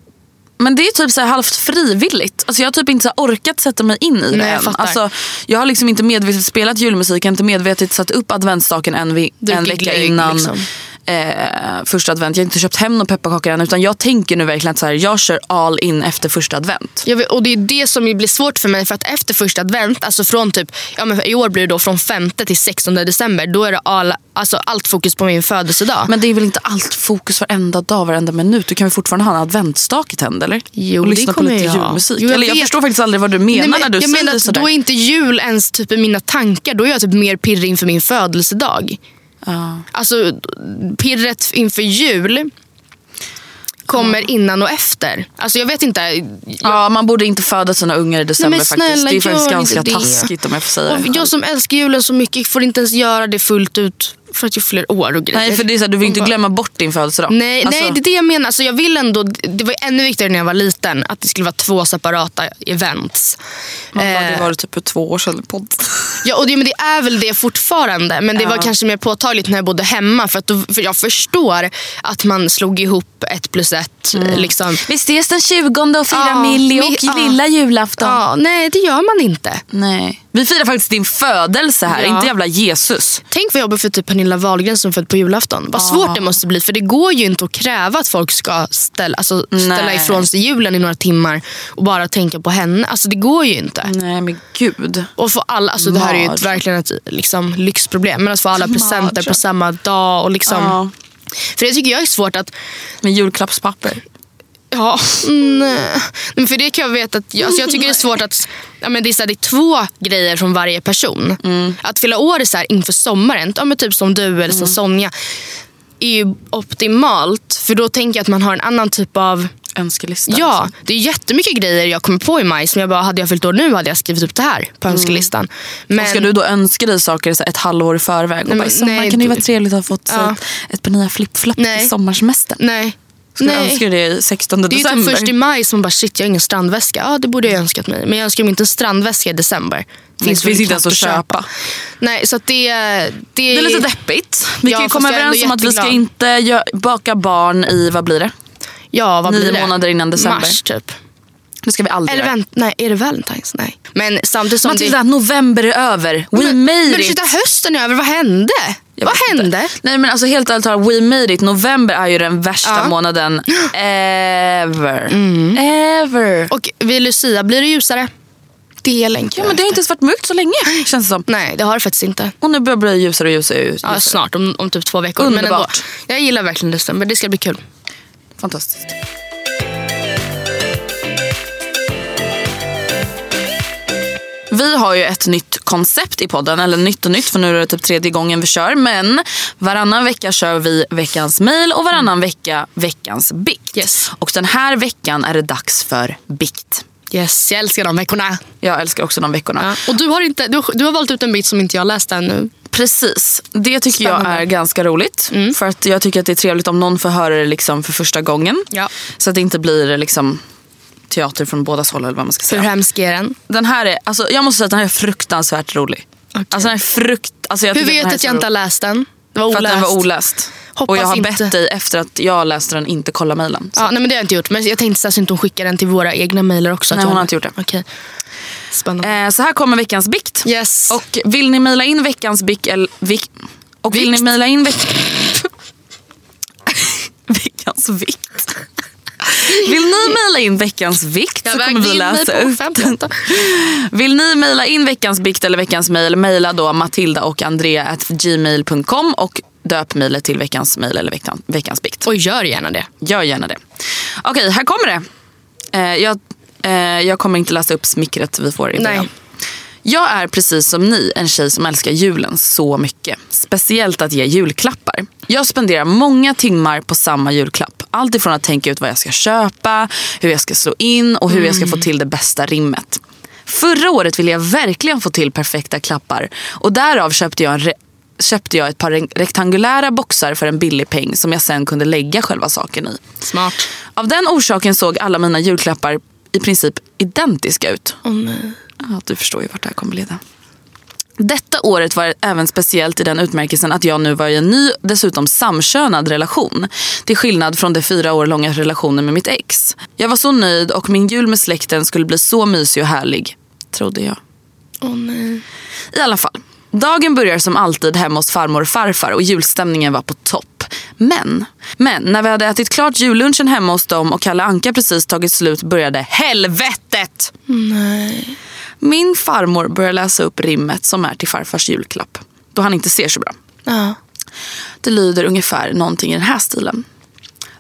Men det är typ så halvt frivilligt. Alltså jag har typ inte så orkat sätta mig in i det Nej, jag än. fattar. Alltså, jag har liksom inte medvetet spelat julmusik, jag har inte medvetet satt upp adventsstaken en, vi- en vecka glögg, innan liksom. Eh, första advent. Jag har inte köpt hem några pepparkakor än utan jag tänker nu verkligen att så här, jag kör all in efter första advent. Jag vet, och det är det som blir svårt för mig för att efter första advent, alltså från typ, ja men i år blir det då från 5 till 16 december, då är det all, alltså allt fokus på min födelsedag. Men det är väl inte allt fokus varenda dag, varenda minut. Du kan väl fortfarande ha en adventsstake tänd eller? Jo, och det lyssna på kommer lite jag julmusik. Jo, jag eller jag vet. förstår faktiskt aldrig vad du menar Nej, men när du jag säger menar att sådär. Då är inte jul ens typ i mina tankar. Då är jag typ mer pirrig inför min födelsedag. Alltså pirret inför jul kommer innan och efter. Alltså jag vet inte. Jag, Ja, man borde inte föda sina ungar i december Nej, men faktiskt. snälla, Det är faktiskt ganska det. taskigt om jag får säga och det. jag som älskar julen så mycket får inte ens göra det fullt ut för att jag fyller år och grejer. Nej, för det är så här, du vill inte glömma bort din födelsedag. Nej, Alltså, nej, det är det jag menar. Alltså, jag vill ändå, det var ännu viktigare när jag var liten att det skulle vara två separata events. man bara, det Eh, var det typ för två år sedan podd. Ja, och det, men det är väl det fortfarande. Men det var kanske mer påtagligt när jag bodde hemma. För, att då, för Jag förstår att man slog ihop ett plus ett. Mm. Liksom. Vi ses den 20 och firar Ja, Millie och mi- ja. lilla julafton. Ja, nej, det gör man inte. Nej. Vi firar faktiskt din födelse här, Ja. inte jävla Jesus. Tänk vad jobbigt för typ Pernilla Wahlgren som född på julafton. Vad svårt det måste bli. För det går ju inte att kräva att folk ska ställa, alltså, ställa Nej. ifrån sig julen i några timmar och bara tänka på henne. Alltså det går ju inte. Nej men gud. Och få alla, alltså det här är ju ett, verkligen ett liksom, lyxproblem. Men att få alla presenter Mardröm. på samma dag. Och liksom, Ja. För det tycker jag är svårt att Med julklappspapper. Ja, nej. Men för det kan jag veta att jag, alltså jag tycker det är svårt att ja, men det, är så här, det är två grejer från varje person. Att fylla år är så här, inför sommaren, ja, men typ som du eller som Sonja, är ju optimalt. För då tänker jag att man har en annan typ av Önskelista. Ja, liksom. det är jättemycket grejer jag kommer på i maj som jag bara, hade jag fyllt år nu hade jag skrivit upp det här på önskelistan. Men, Ska du då önska dig saker så ett halvår i förväg? Och Nej, bara, men I sommar nej, kan det ju vara trevligt att ha fått Ja. ett, ett par nya flipflops i sommarsemestern. Nej. Ska Nej. önska dig det i 16 Det är ju december? typ först i maj som man bara shit jag har ingen strandväska. Ja det borde jag önskat mig. Men jag önskar mig inte en strandväska i december. Det finns, inte ens att köpa. Nej så det, det, Det är lite deppigt. Vi Ja, kan ju komma överens om att vi ska inte gö- baka barn i, vad blir det? Ja vad Nio blir det? månader innan december. Mars typ. Det ska vi aldrig Eller vänt, nej är det Valentine's? Nej. Men samtidigt som Matilda, november är över. We men, made men it. sluta hösten är över, vad hände? Vad inte. hände? Nej men alltså helt ärligt talat, we made it. November är ju den värsta Ja. månaden ever. Ever. Och vid Lucia blir det ljusare. Det längtar Ja men det har inte ens varit mörkt så länge känns det som. Nej det har det faktiskt inte. Och nu börjar det bli ljusare och ljusare. ljusare. Ja, snart om, om typ två veckor. Men ändå, Underbart. jag gillar verkligen december, det ska bli kul. Fantastiskt. Vi har ju ett nytt koncept i podden, eller nytt och nytt för nu är det typ tredje gången vi kör. Men varannan vecka kör vi veckans mail och varannan vecka veckans bikt. Yes. Och den här veckan är det dags för bikt. Yes, jag älskar de veckorna. Jag älskar också de veckorna. Ja. Och du har, inte, du, du har valt ut en bit som inte jag läst ännu. Precis. Det tycker Spännande. jag är ganska roligt. För att jag tycker att det är trevligt om någon får höra det liksom för första gången. Ja. Så att det inte blir liksom teater från bådas håll eller vad man ska Hur säga. hemsk är den? Den här är, alltså, jag måste säga att den här är fruktansvärt rolig. Alltså den är frukt... Alltså, jag Hur vet du att jag inte har läst den? Det var För oläst. att den var oläst. Hoppas och jag har inte. bett dig efter att jag läste den inte kolla mejlen. Ja, nej, men det har jag inte gjort. Men jag tänkte att hon skickar den till våra egna mejlar också. Nej, hon har inte gjort det. Okej. Spännande. Eh, så här kommer veckans bikt. Yes. Och vill ni mejla in veckans bikt... Eller, vik, och vill ni Vikt. mejla in veck, veckans vikt. Vill ni mejla in veckans vikt så kommer vi läsa upp 58. Vill ni mejla in veckans bikt eller veckans mejl, mejla då Matilda och Andrea gmail.com och döp mejlet till veckans mejl eller veckan, veckans bikt. Och gör gärna det. Gör gärna det. Okej, här kommer det. Eh, jag, eh, jag kommer inte läsa upp smickret vi får i början. Nej. Jag är precis som ni en tjej som älskar julen så mycket. Speciellt att ge julklappar. Jag spenderar många timmar på samma julklapp. Allt ifrån att tänka ut vad jag ska köpa, hur jag ska slå in och hur jag ska få till det bästa rimmet. Förra året ville jag verkligen få till perfekta klappar och därav köpte jag, re- köpte jag ett par re- rektangulära boxar för en billig peng som jag sen kunde lägga själva saken i. Smart. Av den orsaken såg alla mina julklappar i princip identiska ut. Nej. Ja, du förstår ju vart det här kommer leda. Detta året var även speciellt i den utmärkelsen att jag nu var i en ny, dessutom samkönad relation. Till skillnad från den fyra år långa relationen med mitt ex. Jag var så nöjd och min jul med släkten skulle bli så mysig och härlig. Trodde jag. Åh nej. I alla fall. Dagen börjar som alltid hemma hos farmor och farfar och julstämningen var på topp. Men, men när vi hade ätit klart jullunchen hemma hos dem och Kalle Anka precis tagit slut började helvetet! Nej. Min farmor börjar läsa upp rimmet som är till farfars julklapp. Då han inte ser så bra. Ja. Det lyder ungefär någonting i den här stilen.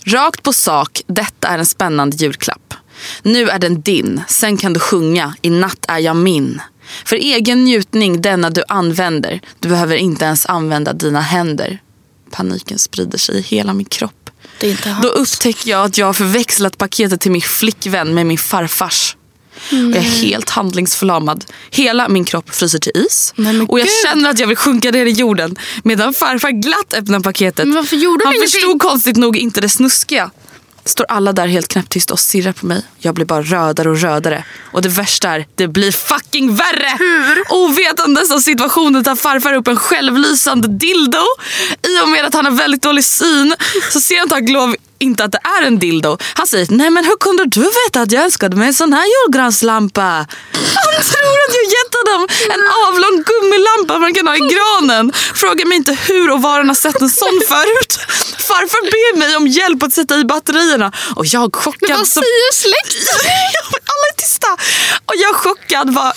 Rakt på sak, detta är en spännande julklapp. Nu är den din, sen kan du sjunga, i natt är jag min. För egen njutning denna du använder, du behöver inte ens använda dina händer. Paniken sprider sig i hela min kropp. Då upptäcker jag att jag har förväxlat paketet till min flickvän med min farfars. Och jag är helt handlingsförlamad. Hela min kropp fryser till is. Och jag gud. känner att jag vill sjunka ner i jorden. Medan farfar glatt öppnar paketet. Men varför gjorde Han du ingenting? förstod konstigt nog inte det snuskiga. Står alla där helt knäpptysta och stirrar på mig. Jag blir bara rödare och rödare. Och det värsta är, det blir fucking värre! Hur? Ovetandes om situationen tar farfar upp en självlysande dildo. I och med att han har väldigt dålig syn så ser han tack lov inte att det är en dildo. Han säger, nej men hur kunde du veta att jag önskade mig en sån här julgranslampa? Han tror att jag gett honom en avlång gummilampa man kan ha i granen. Frågar mig inte hur och var han har sett en sån förut. Farfar ber mig om hjälp att sätta i batterierna och jag chockad. Men vad så- säger släkten? Alla är tysta. Och jag chockad var,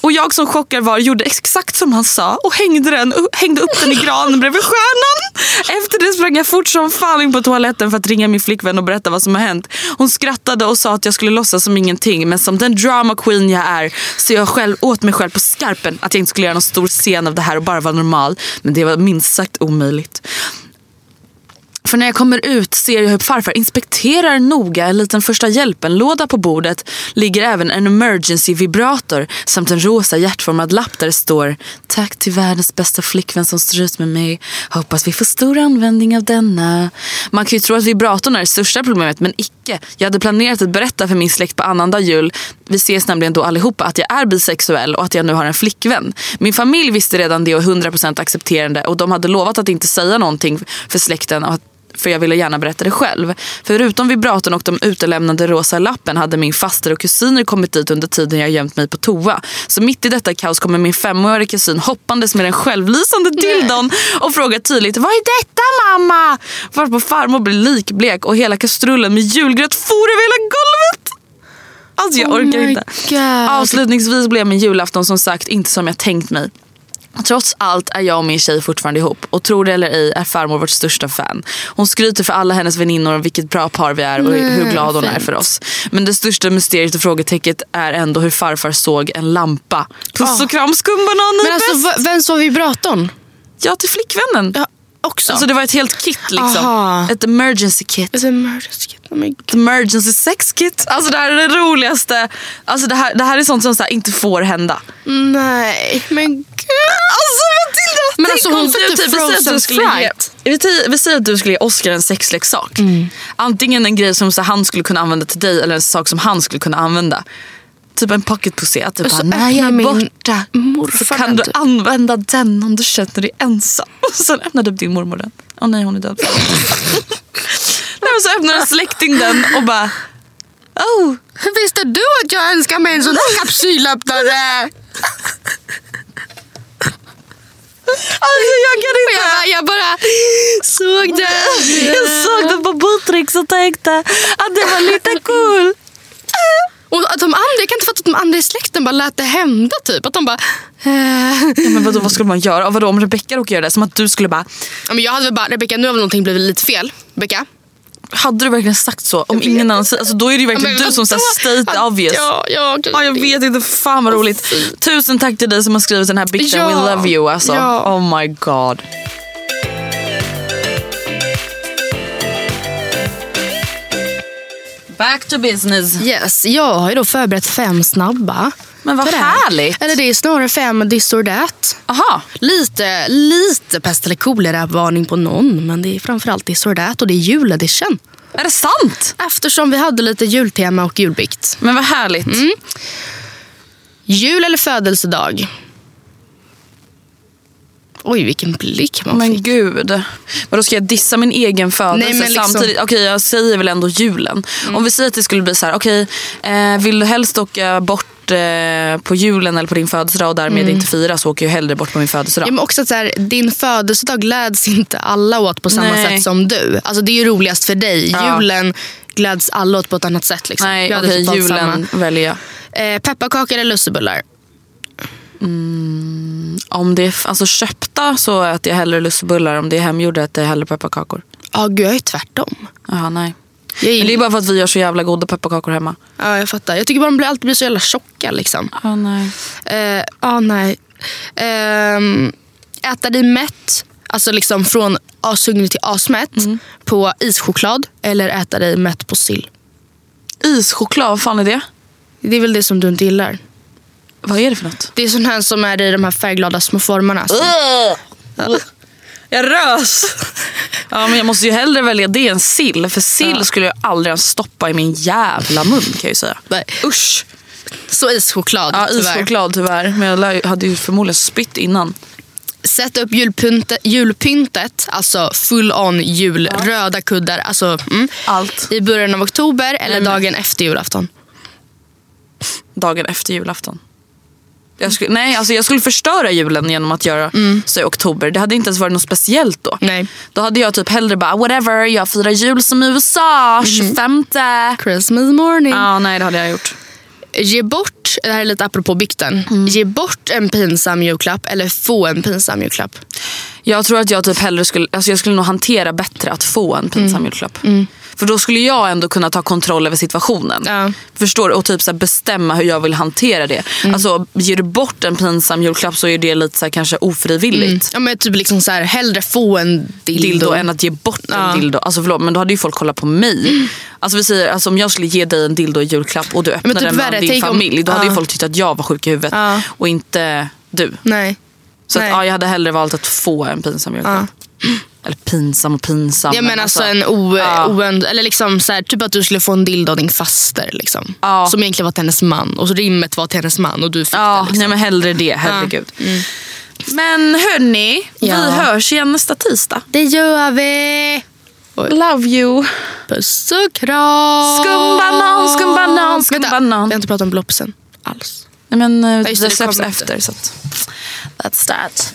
och jag som chockad var gjorde exakt som han sa och hängde, den, hängde upp den i granen bredvid stjärnan. Efter det sprang jag fort som fan in på toaletten för att ringa min flickvän och berätta vad som har hänt. Hon skrattade och sa att jag skulle låtsas som ingenting men som den drama queen jag är så jag själv åt mig själv på skarpen att jag inte skulle göra någon stor scen av det här och bara vara normal. Men det var minst sagt omöjligt. För när jag kommer ut ser jag hur farfar inspekterar noga en liten första hjälpen-låda på bordet. Ligger även en emergency vibrator samt en rosa hjärtformad lapp där det står Tack till världens bästa flickvän som står ut med mig. Hoppas vi får stor användning av denna. Man kan ju tro att vibratorn är det största problemet men icke. Jag hade planerat att berätta för min släkt på annandag jul, vi ses nämligen då allihopa, att jag är bisexuell och att jag nu har en flickvän. Min familj visste redan det och 100% accepterande och de hade lovat att inte säga någonting för släkten och att för jag ville gärna berätta det själv. Förutom vibratorn och de utelämnade rosa lappen hade min faster och kusiner kommit dit under tiden jag gömt mig på toa. Så mitt i detta kaos kommer min femåriga kusin hoppandes med den självlysande dildon och frågar tydligt Vad är detta mamma? Varpå farmor blir likblek och hela kastrullen med julgröt for över hela golvet. Alltså jag Oh orkar my inte. God. Avslutningsvis blev min julafton som sagt inte som jag tänkt mig. Trots allt är jag och min tjej fortfarande ihop och tror det eller ej är farmor vårt största fan. Hon skryter för alla hennes väninnor om vilket bra par vi är och hur glad hon är för oss. Men det största mysteriet och frågetecket är ändå hur farfar såg en lampa. Puss och kram skumbanan, ni Men alltså, bäst. vem var vibratorn? Ja, till flickvännen. Ja, också. Alltså det var ett helt kit liksom. Aha. Ett emergency kit. Ett emergency kit. Oh. Ett emergency sex kit. Alltså det här är det roligaste. Alltså det här, det här är sånt som så inte får hända. Nej, men Alltså Matilda! Men alltså, hon du typ, du frozen skulle ge, vi, säger- vi säger att du skulle ge Oscar en sexleksak. Antingen en grej som så han skulle kunna använda till dig eller en sak som han skulle kunna använda. Typ en pocketpussé. Att du Och bara, så när jag är min borta så morfar kan du typ. använda den om du känner dig ensam. Och sen öppnar du din mormor den. Åh nej hon är död. nej, men så öppnar en släkting den och bara Oh, visste du att jag önskar mig en sån här kapsylöppnare? Alltså jag kan Och jag, bara, jag bara såg det. Jag såg det på Buttricks och tänkte att det var lite cool. Och att de andra, jag kan inte fatta att de andra i släkten bara lät det hända. Typ. Att de bara... Eh. Ja, men vadå, vad skulle man göra? Och vadå, om Rebecca råkar göra det? Som att du skulle bara... Ja, men jag hade bara, Rebecka nu har någonting blivit lite fel. Rebecka? Hade du verkligen sagt så? Om ingen annan. Alltså, då är det verkligen men du som säger state obvious. Ja, ja, Ja, jag vet inte, fan vad roligt. Tusen tack till dig som har skrivit den här bikten. Ja. We love you alltså. Ja. Oh my god. Back to business. Yes, jag har ju då förberett fem snabba. Men vad härligt. Eller det är snarare fem this or that. Aha. Lite, lite pest eller kolera-varning på någon. Men det är framförallt this or that och det är juledition. Är det sant? Eftersom vi hade lite jultema och julbikt. Men vad härligt. Mm. Jul eller födelsedag? Oj, vilken blick man Men fick. gud. Vadå ska jag dissa min egen födelse Nej, men liksom- samtidigt? Okej jag säger väl ändå julen. Om vi säger att det skulle bli så här, okej eh, vill du helst åka bort eh, på julen eller på din födelsedag och därmed inte fira så åker jag hellre bort på min födelsedag. Ja, men också så här, din födelsedag gläds inte alla åt på samma Nej. sätt som du. Alltså, det är ju roligast för dig. Ja. Julen gläds alla åt på ett annat sätt. Liksom. Nej okej totalt julen väljer jag. samma. Eh, pepparkakor eller lussebullar? Om det är alltså, köpta så äter jag hellre lussebullar. Om det är hemgjorda äter jag hellre pepparkakor. Ja, gud, jag är tvärtom. Jaha nej. Men det är bara för att vi gör så jävla goda pepparkakor hemma. Ja, jag fattar. Jag tycker bara de blir, alltid blir så jävla tjocka. Liksom. Ja nej. Eh, ah, nej. Ehm, äta dig mätt, alltså liksom från ashungrig till asmätt Mm. på ischoklad eller äta dig mätt på sill. Ischoklad, vad fan är det? Det är väl det som du inte gillar. Vad är det för något? Det är sån här som är i de här färgglada små formarna. Jag rös! Ja, men jag måste ju hellre välja det än sill. För sill skulle jag aldrig ens stoppa i min jävla mun kan jag ju säga. Nej. Usch! Så ischoklad Ja, tyvärr. ischoklad tyvärr. Men jag hade ju förmodligen spytt innan. Sätt upp julpyntet, julpyntet, alltså full on jul, röda kuddar, alltså mm, Allt. i början av oktober eller Mm. dagen efter julafton. Dagen efter julafton. Jag skulle, nej, alltså jag skulle förstöra julen genom att göra så i oktober. Det hade inte ens varit något speciellt då. Nej. Då hade jag typ hellre bara whatever, jag firar jul som i USA 25. Christmas morning. Ja, nej det hade jag gjort. Ge bort, det här är lite apropå bikten, ge bort en pinsam julklapp eller få en pinsam julklapp. Jag tror att jag typ hellre skulle, alltså jag skulle nog hantera bättre att få en pinsam julklapp. För då skulle jag ändå kunna ta kontroll över situationen. Ja. Förstår du? Och typ så bestämma hur jag vill hantera det. Alltså ger du bort en pinsam julklapp så är det lite så här kanske ofrivilligt. Ja, men typ liksom så här, hellre få en dildo. Dildo än att ge bort Ja. en dildo. Alltså förlåt men då hade ju folk kollat på mig. Alltså vi säger alltså, om jag skulle ge dig en dildo i julklapp och du öppnade typ den värre, med din tänk om- familj. Då hade ju folk tyckt att jag var sjuk i huvudet. Och inte du. Nej. Så att, Nej. ja, jag hade hellre valt att få en pinsam julklapp. Eller pinsam och pinsam. Jag menar alltså en o, ja. oönd, eller liksom så här, typ att du skulle få en dildo av din faster. Liksom. Ja. Som egentligen var till hennes man. Och så rimmet var till hennes man och du fick Ja, det. Liksom. nej men hellre det. Herregud. Men hörni, Ja. vi hörs igen nästa tisdag. Det gör vi! Love you. Puss och kram! Skumbanan, skumbanan, Vänta, skumbanan. vi har inte pratat om blopsen alls. Nej, men eh, just det, det, släpps efter. Så att, that's that.